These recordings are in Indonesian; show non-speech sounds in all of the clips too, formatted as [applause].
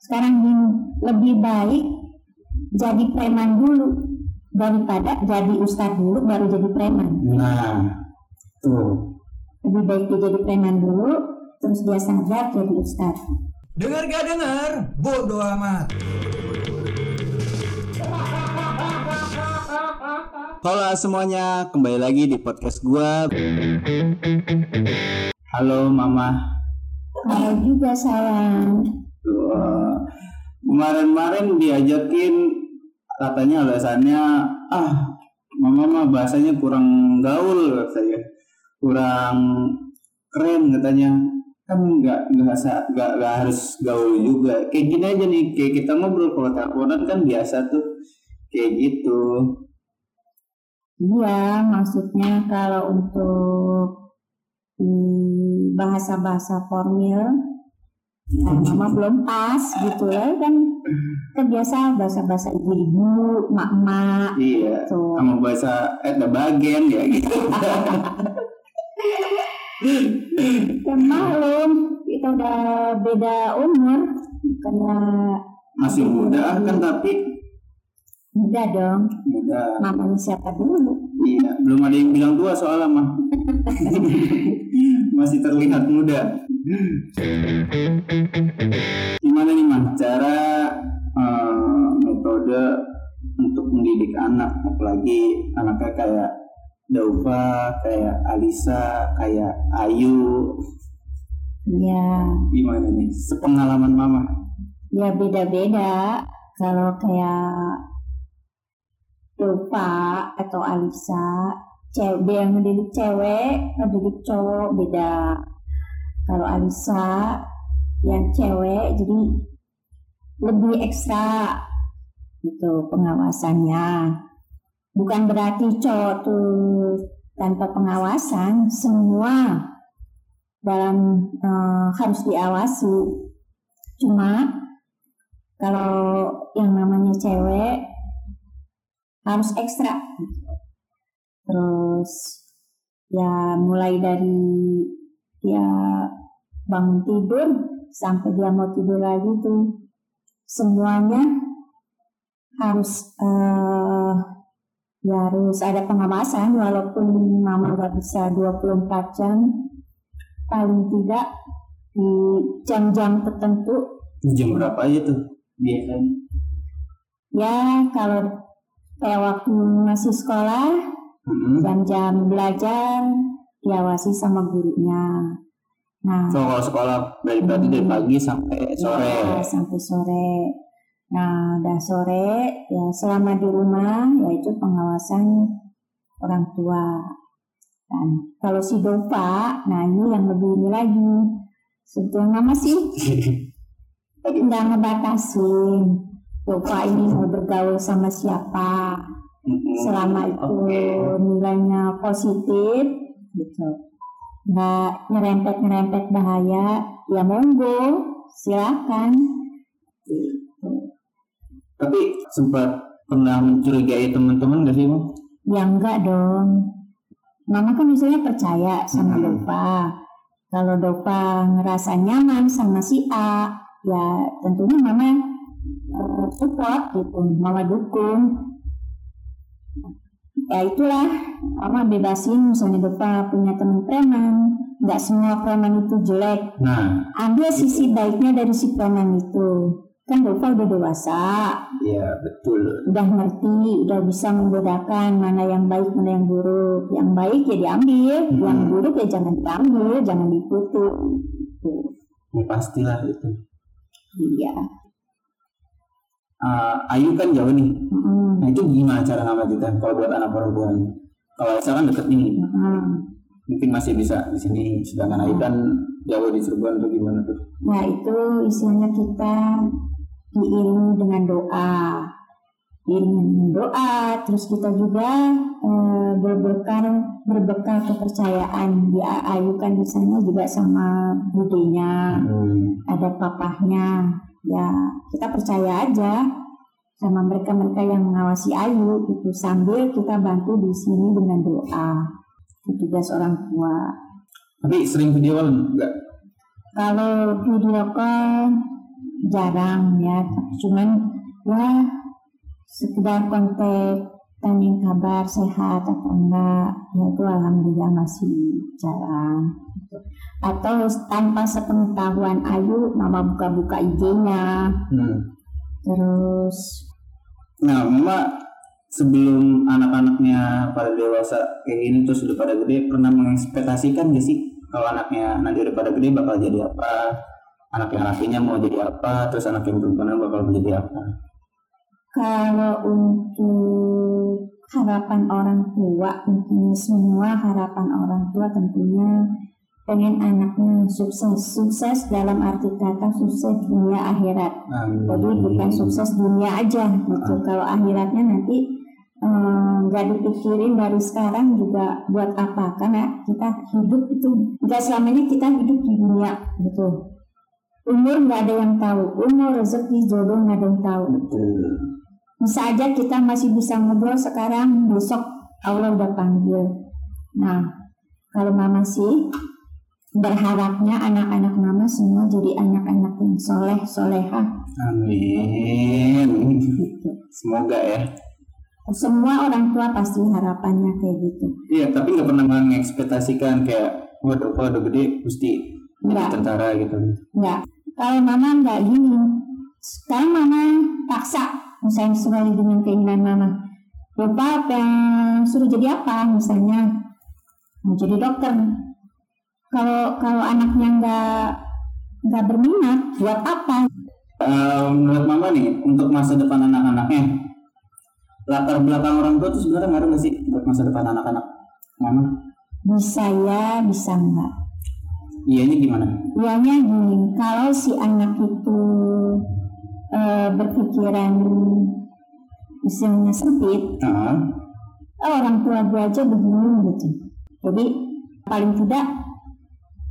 sekarang gini lebih baik jadi preman dulu daripada jadi ustadz dulu baru jadi preman Nah, tuh. lebih baik dia jadi preman dulu terus dia sadar jadi ustadz Dengar gak dengar? Bodoh amat. Halo semuanya, kembali lagi di podcast gua. Halo Mama. kalau juga sayang Tuh, Kemarin-kemarin diajakin katanya alasannya ah Mama mah bahasanya kurang gaul katanya. Kurang keren katanya. Kan nggak nggak nggak harus gaul juga. Kayak gini aja nih, kayak kita ngobrol kalau teleponan kan biasa tuh kayak gitu. Iya, maksudnya kalau untuk hmm, bahasa-bahasa formil, nah, mama belum pas gitu ya kan. Kan biasa bahasa-bahasa ibu-ibu, mak-mak Iya. tuh. Sama bahasa eta bagian ya gitu. Ya [laughs] maklum, kita udah beda umur, karena Masih muda kan tapi muda dong. muda. Mamanya siapa dulu? Iya, belum ada yang bilang tua soalnya mah. [laughs] Masih terlihat muda. Gimana nih man cara eh, metode untuk mendidik anak, apalagi anaknya kayak Daufa, kayak Alisa, kayak Ayu, Ya, gimana nih? Sepengalaman mama. ya beda-beda. Kalau kayak Dova atau Alisa, cewek dia yang mendidik cewek, mendidik cowok beda. Kalau Alisa yang cewek, jadi lebih ekstra gitu pengawasannya. Bukan berarti cowok tuh tanpa pengawasan, semua dalam eh, harus diawasi. Cuma kalau yang namanya cewek harus ekstra. Terus ya mulai dari dia bangun tidur sampai dia mau tidur lagi tuh semuanya harus eh, ya harus ada pengawasan walaupun mama nggak bisa 24 jam paling tidak di jam-jam tertentu Jam berapa aja tuh biasanya? ya kalau kayak waktu masih sekolah Mm-mm. jam-jam belajar diawasi sama gurunya. Nah So kalau sekolah dari berarti dari pagi sampai sore. ya, sampai sore. Nah udah sore ya selama di rumah yaitu pengawasan orang tua. Dan kalau si Dova nah ini yang lebih ini lagi. Sebetulnya mama sih [laughs] nggak ngebatasin. Dova ini mau bergaul sama siapa? Mm-mm. selama itu Oke. nilainya positif gitu nggak nyerempet nyerempet bahaya ya monggo silakan gitu. Tapi sempat pernah mencurigai teman-teman gak sih, Bang? ya enggak dong mama kan misalnya percaya sama Hmm. Dova kalau Dova ngerasa nyaman sama si A ya tentunya mama eh, support gitu mama dukung ya itulah mama bebasin misalnya Dova punya teman preman nggak semua preman itu jelek Nah, ambil sisi baiknya dari si preman itu kan Dova udah dewasa ya betul. udah ngerti, udah bisa membedakan mana yang baik, mana yang buruk. Yang baik ya diambil, Hmm. yang buruk ya jangan diambil, jangan diikuti. Ya pastilah itu. Iya. Ah, Ayu kan jauh nih. Mm-mm. Nah itu gimana cara ngamatin kalau buat anak perempuan? Kalau Elsa kan deket nih, Mm-mm. mungkin masih bisa di sini. Sedangkan Ayu kan jauh di Cirebon tuh gimana tuh? Nah itu istilahnya kita diiringi dengan doa. Diiringi dengan doa, terus kita juga eh, berbekal berbekal kepercayaan. Dia Ayu kan di sana juga sama budenya. Hmm. ada papahnya ya kita percaya aja sama mereka-mereka yang mengawasi Ayu gitu. Sambil kita bantu di sini dengan doa itu tugas orang tua. Tapi sering video call enggak? kalau video call jarang ya. Cuman ya sekedar kontak tanya kabar sehat atau enggak ya itu alhamdulillah masih jarang atau tanpa sepengetahuan Ayu mama buka-buka IG-nya Hmm. terus Nah, Mama sebelum anak-anaknya pada dewasa kayak gini terus udah pada gede pernah mengekspektasikan gak sih kalau anaknya nanti udah pada gede bakal jadi apa? Anak yang lakinya mau jadi apa? Terus anak yang perempuan bakal menjadi apa? Kalau untuk harapan orang tua tentunya semua harapan orang tua tentunya pengen anaknya sukses sukses dalam arti kata sukses dunia akhirat Amin. Jadi bukan sukses dunia aja gitu. Kalau akhiratnya nanti eh, nggak dipikirin dari sekarang juga buat apa? Karena kita hidup itu nggak selamanya kita hidup di dunia gitu. Umur nggak ada yang tahu, umur rezeki jodoh nggak ada yang tahu. Betul. Bisa aja kita masih bisa ngobrol sekarang, besok Allah udah panggil. Nah, kalau mama sih berharapnya anak-anak mama semua jadi anak-anak yang soleh solehah Amin. gitu. Semoga ya. Semua orang tua pasti harapannya kayak gitu. Iya, tapi nggak pernah mengekspektasikan kayak waduh kalau udah gede mesti jadi tentara gitu. enggak. Kalau mama enggak gini. Sekarang mama paksa, misalnya sesuai dengan keinginan mama. Lupa apa yang suruh jadi apa, misalnya mau jadi dokter. Kalau kalau anaknya enggak enggak berminat, buat apa? Eh, menurut Mama nih untuk masa depan anak-anaknya latar belakang orang tua tuh sebenarnya ngaruh nggak sih buat masa depan anak-anak Mama? Bisa ya, bisa enggak. Iyanya gimana? Ianya gini, kalau si anak itu eh, berpikiran misalnya sempit, oh, orang tua gue aja begini gitu. Jadi paling tidak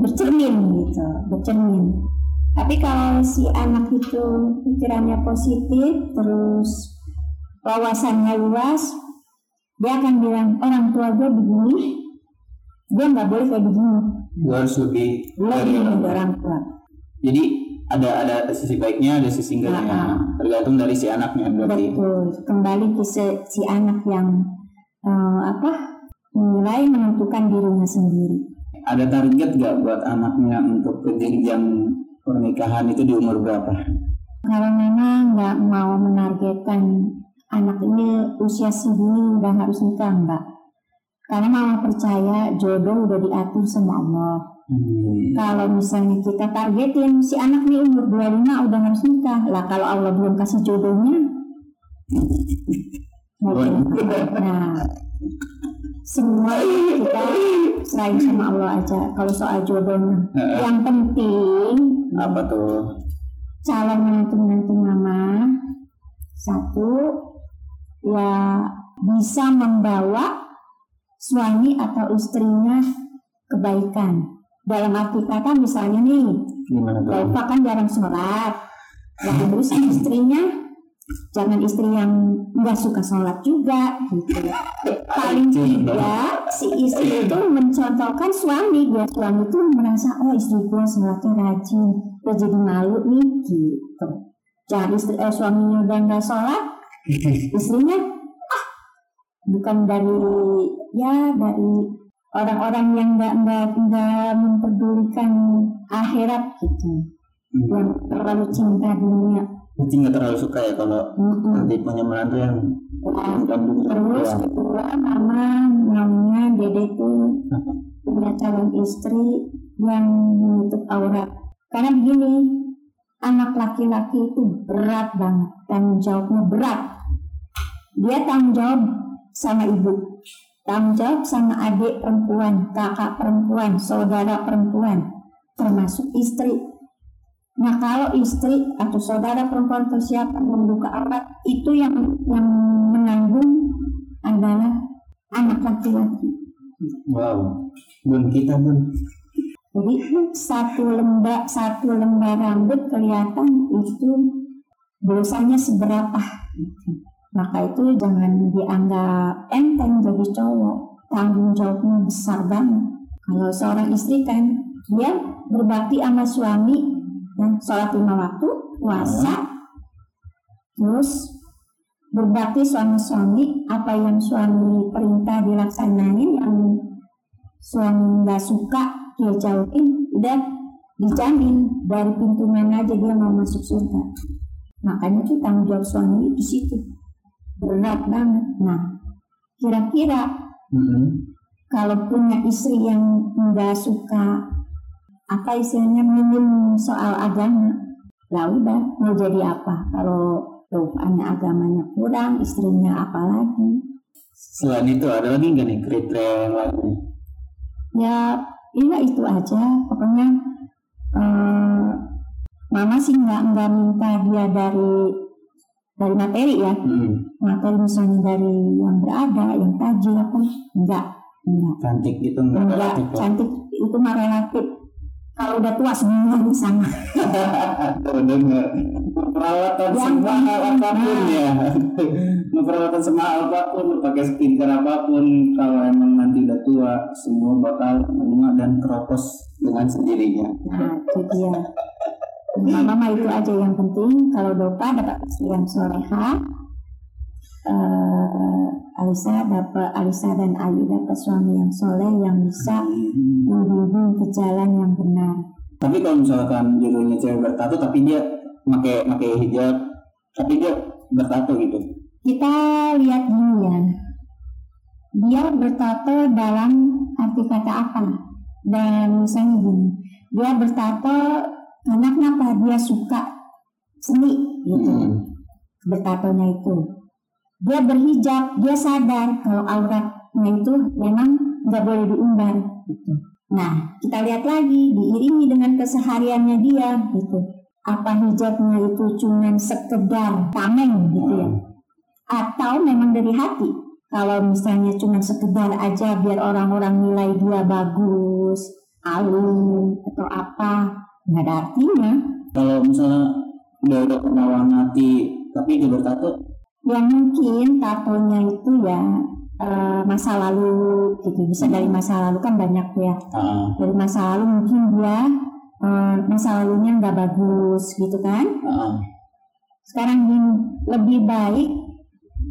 bercermin gitu, bercermin. Tapi kalau si anak itu pikirannya positif, terus wawasannya luas, dia akan bilang orang tua gue begini, gue nggak boleh kayak begini. gue harus lebih Lebih dari orang tua. Jadi ada ada sisi baiknya, ada sisi enggaknya. Ah, ah. Tergantung dari si anaknya berarti. Betul, kembali ke si, si anak yang eh, apa mulai menentukan dirinya sendiri. Ada target gak buat anaknya untuk ke jenjang pernikahan itu di umur berapa? Kalau memang nggak mau menargetkan anak ini usia segini udah harus nikah enggak. Karena mama percaya jodoh udah diatur sama Allah. Hmm. Kalau misalnya kita targetin si anak nih umur 25 udah harus nikah. Lah kalau Allah belum kasih jodohnya. Nah, semua kita serahin sama Allah aja kalau soal jodohnya. Yang penting Apa tuh? calon menantu-menantu mama satu ya bisa membawa suami atau istrinya kebaikan. Dalam arti kata misalnya nih? Bapak kan jarang sholat. Nah terus istrinya Jangan istri yang nggak suka sholat juga gitu. Paling tidak si istri itu mencontohkan suami Biar suami itu merasa oh istri gue sholatnya rajin Gue jadi malu nih gitu. Jangan istri eh, suaminya udah nggak sholat [laughs] Istrinya ah bukan dari ya dari orang-orang yang nggak nggak nggak memperdulikan akhirat gitu Hmm. yang terlalu cinta dunia. Mungkin nggak terlalu suka ya kalau Mm-mm. nanti punya menantu yang. Terus kedua mama maunya dede tuh [laughs] punya calon istri yang menutup aurat. Karena begini, anak laki-laki itu berat banget, tanggung jawabnya berat. Dia tanggung jawab sama ibu, tanggung jawab sama adik perempuan, kakak perempuan, saudara perempuan, termasuk istri. Nah kalau istri atau saudara perempuan siapa membuka aurat itu yang yang menanggung adalah anak laki-laki. Wow. Bun kita bun. Jadi satu lembar satu lembar rambut kelihatan itu dosanya seberapa. Maka itu jangan dianggap enteng jadi cowok. Tanggung jawabnya besar banget. Kalau seorang istri kan dia berbakti sama suami, ya, sholat lima waktu, puasa, terus berbakti suami-suami apa yang suami perintah dilaksanain yang suami nggak suka dia jauhin udah dijamin dari pintu mana aja dia mau masuk surga makanya tuh tanggung jawab suami di situ berat banget nah kira-kira Mm-mm. kalau punya istri yang nggak suka apa istilahnya minim soal agama lah udah mau jadi apa kalau rupanya agamanya kurang istrinya apalagi Selain itu ada lagi nggak nih kriteria yang lainnya? ya iya itu aja pokoknya eh, mama sih nggak nggak minta dia dari dari materi ya? Hmm. materi misalnya dari yang berada yang tajil apa? Enggak. Enggak. Cantik gitu nggak enggak. relatif ya? cantik itu mah relatif. Kalau udah tua semuanya sama Tuh [laughs] denger perawatan Yang semahal apa pun nah. ya. [laughs] Perawatan semahal apa pun pakai skincare apa pun kalau emang nanti udah tua semua bakal bunga dan keropos dengan sendirinya. Nah itu dia [laughs] mama mah itu aja yang penting. Kalau dopa dapat yang soleha eh, Alisa dapat Alisa dan Ayu dapat suami yang soleh yang bisa membimbing ke jalan yang benar. Tapi kalau misalkan jodohnya cewek bertato tapi dia pakai pakai hijab tapi dia bertato gitu? Kita lihat dulu ya. Dia bertato dalam arti kata apa? Dan misalnya gini dia bertato karena kenapa dia suka seni gitu. Hmm. bertatonya itu. Dia berhijab dia sadar kalau auratnya itu memang nggak boleh diumbar gitu. Nah kita lihat lagi diiringi dengan kesehariannya dia gitu. Apa hijabnya itu cuman sekedar tameng gitu ya. Atau memang dari hati. Kalau misalnya cuma sekedar aja biar orang-orang nilai dia bagus alim atau apa nggak ada artinya. Kalau misalnya udah udah pernah hati tapi dia bertato yang mungkin tatonya itu ya eh, masa lalu gitu. Bisa dari masa lalu kan banyak ya. Ah, dari masa lalu mungkin dia eh, masa lalunya nggak bagus gitu kan. Ah, sekarang gini lebih baik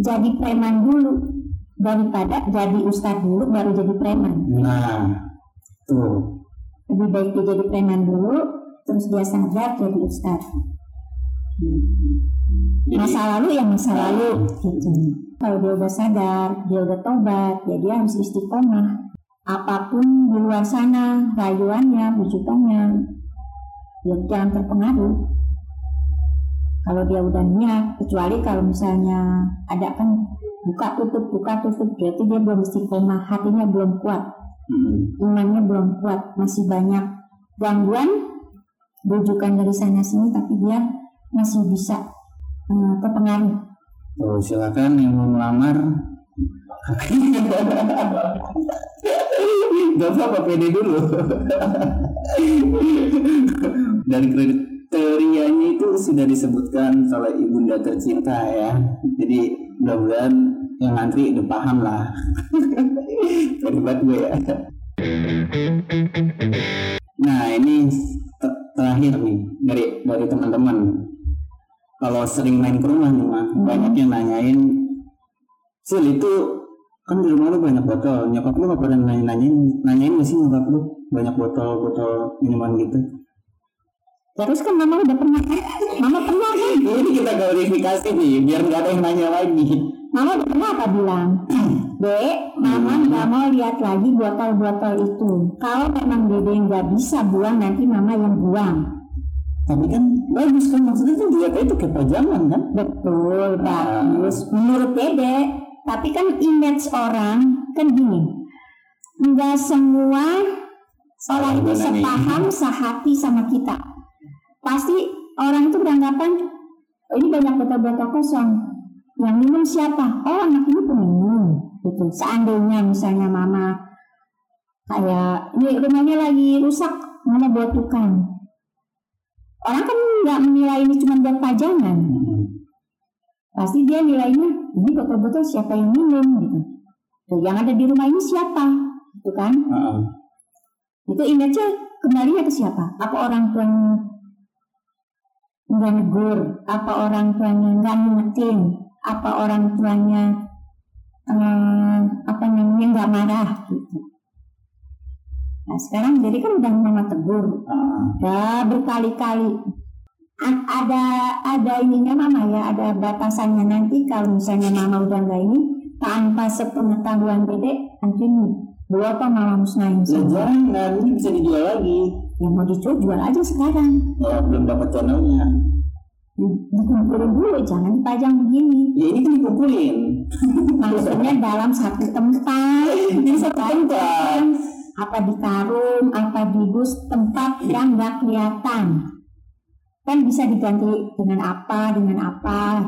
jadi preman dulu daripada jadi ustadz dulu baru jadi preman. Nah tuh lebih baik dia jadi preman dulu terus dia sadar jadi ustadz jadi masa lalu ya masa lalu gitu. Kalau dia udah sadar dia udah tobat ya dia harus istiqomah. Apa pun di luar sana rayuannya bujukannya ya jangan terpengaruh. Kalau dia udah niat kecuali kalau misalnya ada kan buka tutup buka tutup berarti dia belum istiqomah hatinya belum kuat hmm, imannya belum kuat masih banyak gangguan. Bujukan dari sana sini tapi dia masih bisa eh, terpengaruh. Tuh silakan yang mau melamar. [laughs] Gak apa-apa pede dulu. [laughs] Dan kriterianya itu sudah disebutkan oleh ibunda tercinta ya. Jadi mudah-mudahan yang ngantri udah paham lah. Gue ya. Nah ini ter- terakhir nih dari dari teman-teman. Kalau sering main ke rumah nih mah banyak yang nanyain Sil itu kan di rumah lu banyak botol. Nyokap lu gak pernah nanya nanyain nanyain gak sih nyokap lu banyak botol botol minuman gitu? Terus kan mama udah pernah kan mama pernah kan ini kita klarifikasi nih biar nggak ada yang nanya lagi mama udah pernah apa bilang? [clears throat] Dek mama nggak mau lihat lagi botol-botol itu. Kalau memang dede nggak bisa buang nanti mama yang buang. Tapi kan bagus kan maksudnya tuh dilihat itu kayak pajangan kan? Betul bagus. Menurut dede tapi kan image orang kan gini. Nggak semua orang itu sepaham sehati sama kita. Pasti orang itu beranggapan "Oh, ini banyak botol-botol kosong yang minum siapa? Oh anak ini peminum. Gitu. Seandainya misalnya mama kayak ini rumahnya lagi rusak mama buat tukang. Orang kan nggak menilai ini cuma buat pajangan. Pasti dia nilainya ini botol-botol siapa yang minum gitu. Tuh, yang ada di rumah ini siapa? Gitu kan? Heeh. itu image-nya kembalinya ke siapa? Apa orang tua yang nggak negur, apa orang tuanya nggak ngingetin, apa orang tuanya eh, apa namanya nggak marah gitu. Nah sekarang jadi kan udah mama tegur, Ah, udah berkali-kali. A- ada ada ininya mama ya, ada batasannya nanti kalau misalnya mama udah nggak ini tanpa sepengetahuan dede nanti dua apa mama musnahin ya semua. jangan, ini bisa dijual lagi. Yang mau dijual jual aja sekarang. Ya belum dapat channelnya. Dikumpulin dulu, jangan dipajang begini. Ya ini kan dikumpulin. Maksudnya dalam satu tempat, Di satu tempat. apa di karung, apa di dus tempat yang nggak kelihatan. Kan bisa diganti dengan apa, dengan apa,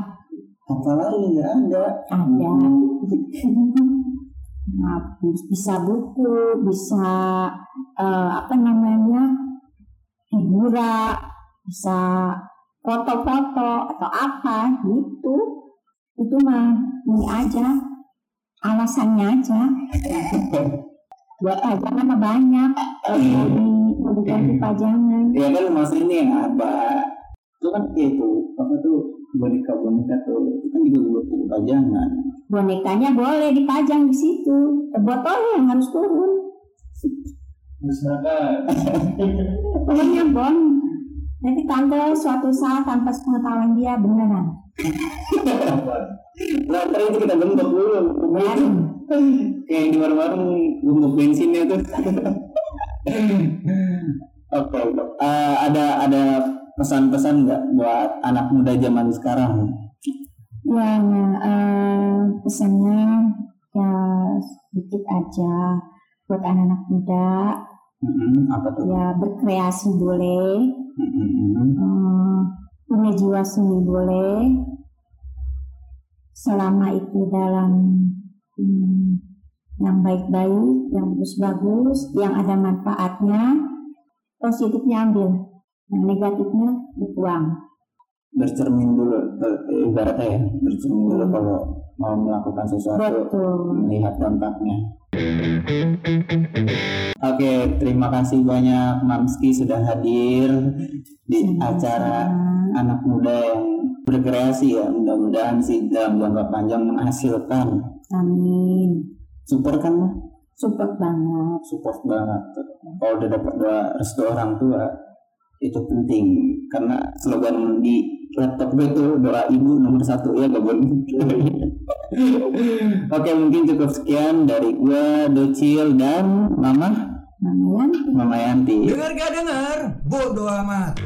Apalagi nggak ada. ada. Nah, bisa buku, bisa eh, apa namanya figura, bisa foto-foto atau apa gitu. Itu mah ini aja, alasannya aja. Buat pajangan mah banyak, mau diganti pajangan. Ya kan maksudnya ini yang apa? Itu kan itu apa tuh boneka boneka tuh itu kan juga buat pajangan. Bonekanya boleh dipajang di situ, botolnya yang harus turun. Pokoknya [laughs] bon, nanti tanggal suatu saat tanpa sepengetahuan dia beneran. [laughs] Nah, ntar itu kita bentuk dulu. Kayak di warung-warung bentuk bensinnya tuh. Oke, Eh, ada ada pesan-pesan nggak buat anak muda zaman sekarang? Ya, eh, pesannya ya sedikit aja buat anak-anak muda. Mm-mm, apa tuh? Ya berkreasi boleh, Eh, punya jiwa seni boleh, selama itu dalam hmm, yang baik-baik, yang bagus-bagus, yang ada manfaatnya, positifnya ambil, yang negatifnya dibuang. Bercermin dulu, eh, ibaratnya ya, bercermin dulu kalau mau melakukan sesuatu, Betul. melihat dampaknya. Oke, terima kasih banyak Mamski sudah hadir di acara anak muda yang berkreasi ya. Mudah-mudahan sih dalam jangka panjang menghasilkan. Amin. Support kan? Support banget. Support banget. Kalau udah dapat doa restu orang tua itu penting karena slogan di laptop gue tuh doa ibu nomor satu ya gak Oke mungkin cukup sekian dari gue Docil dan Mama Namanya Mama Yanti. Dengar gak dengar? Bodoh amat.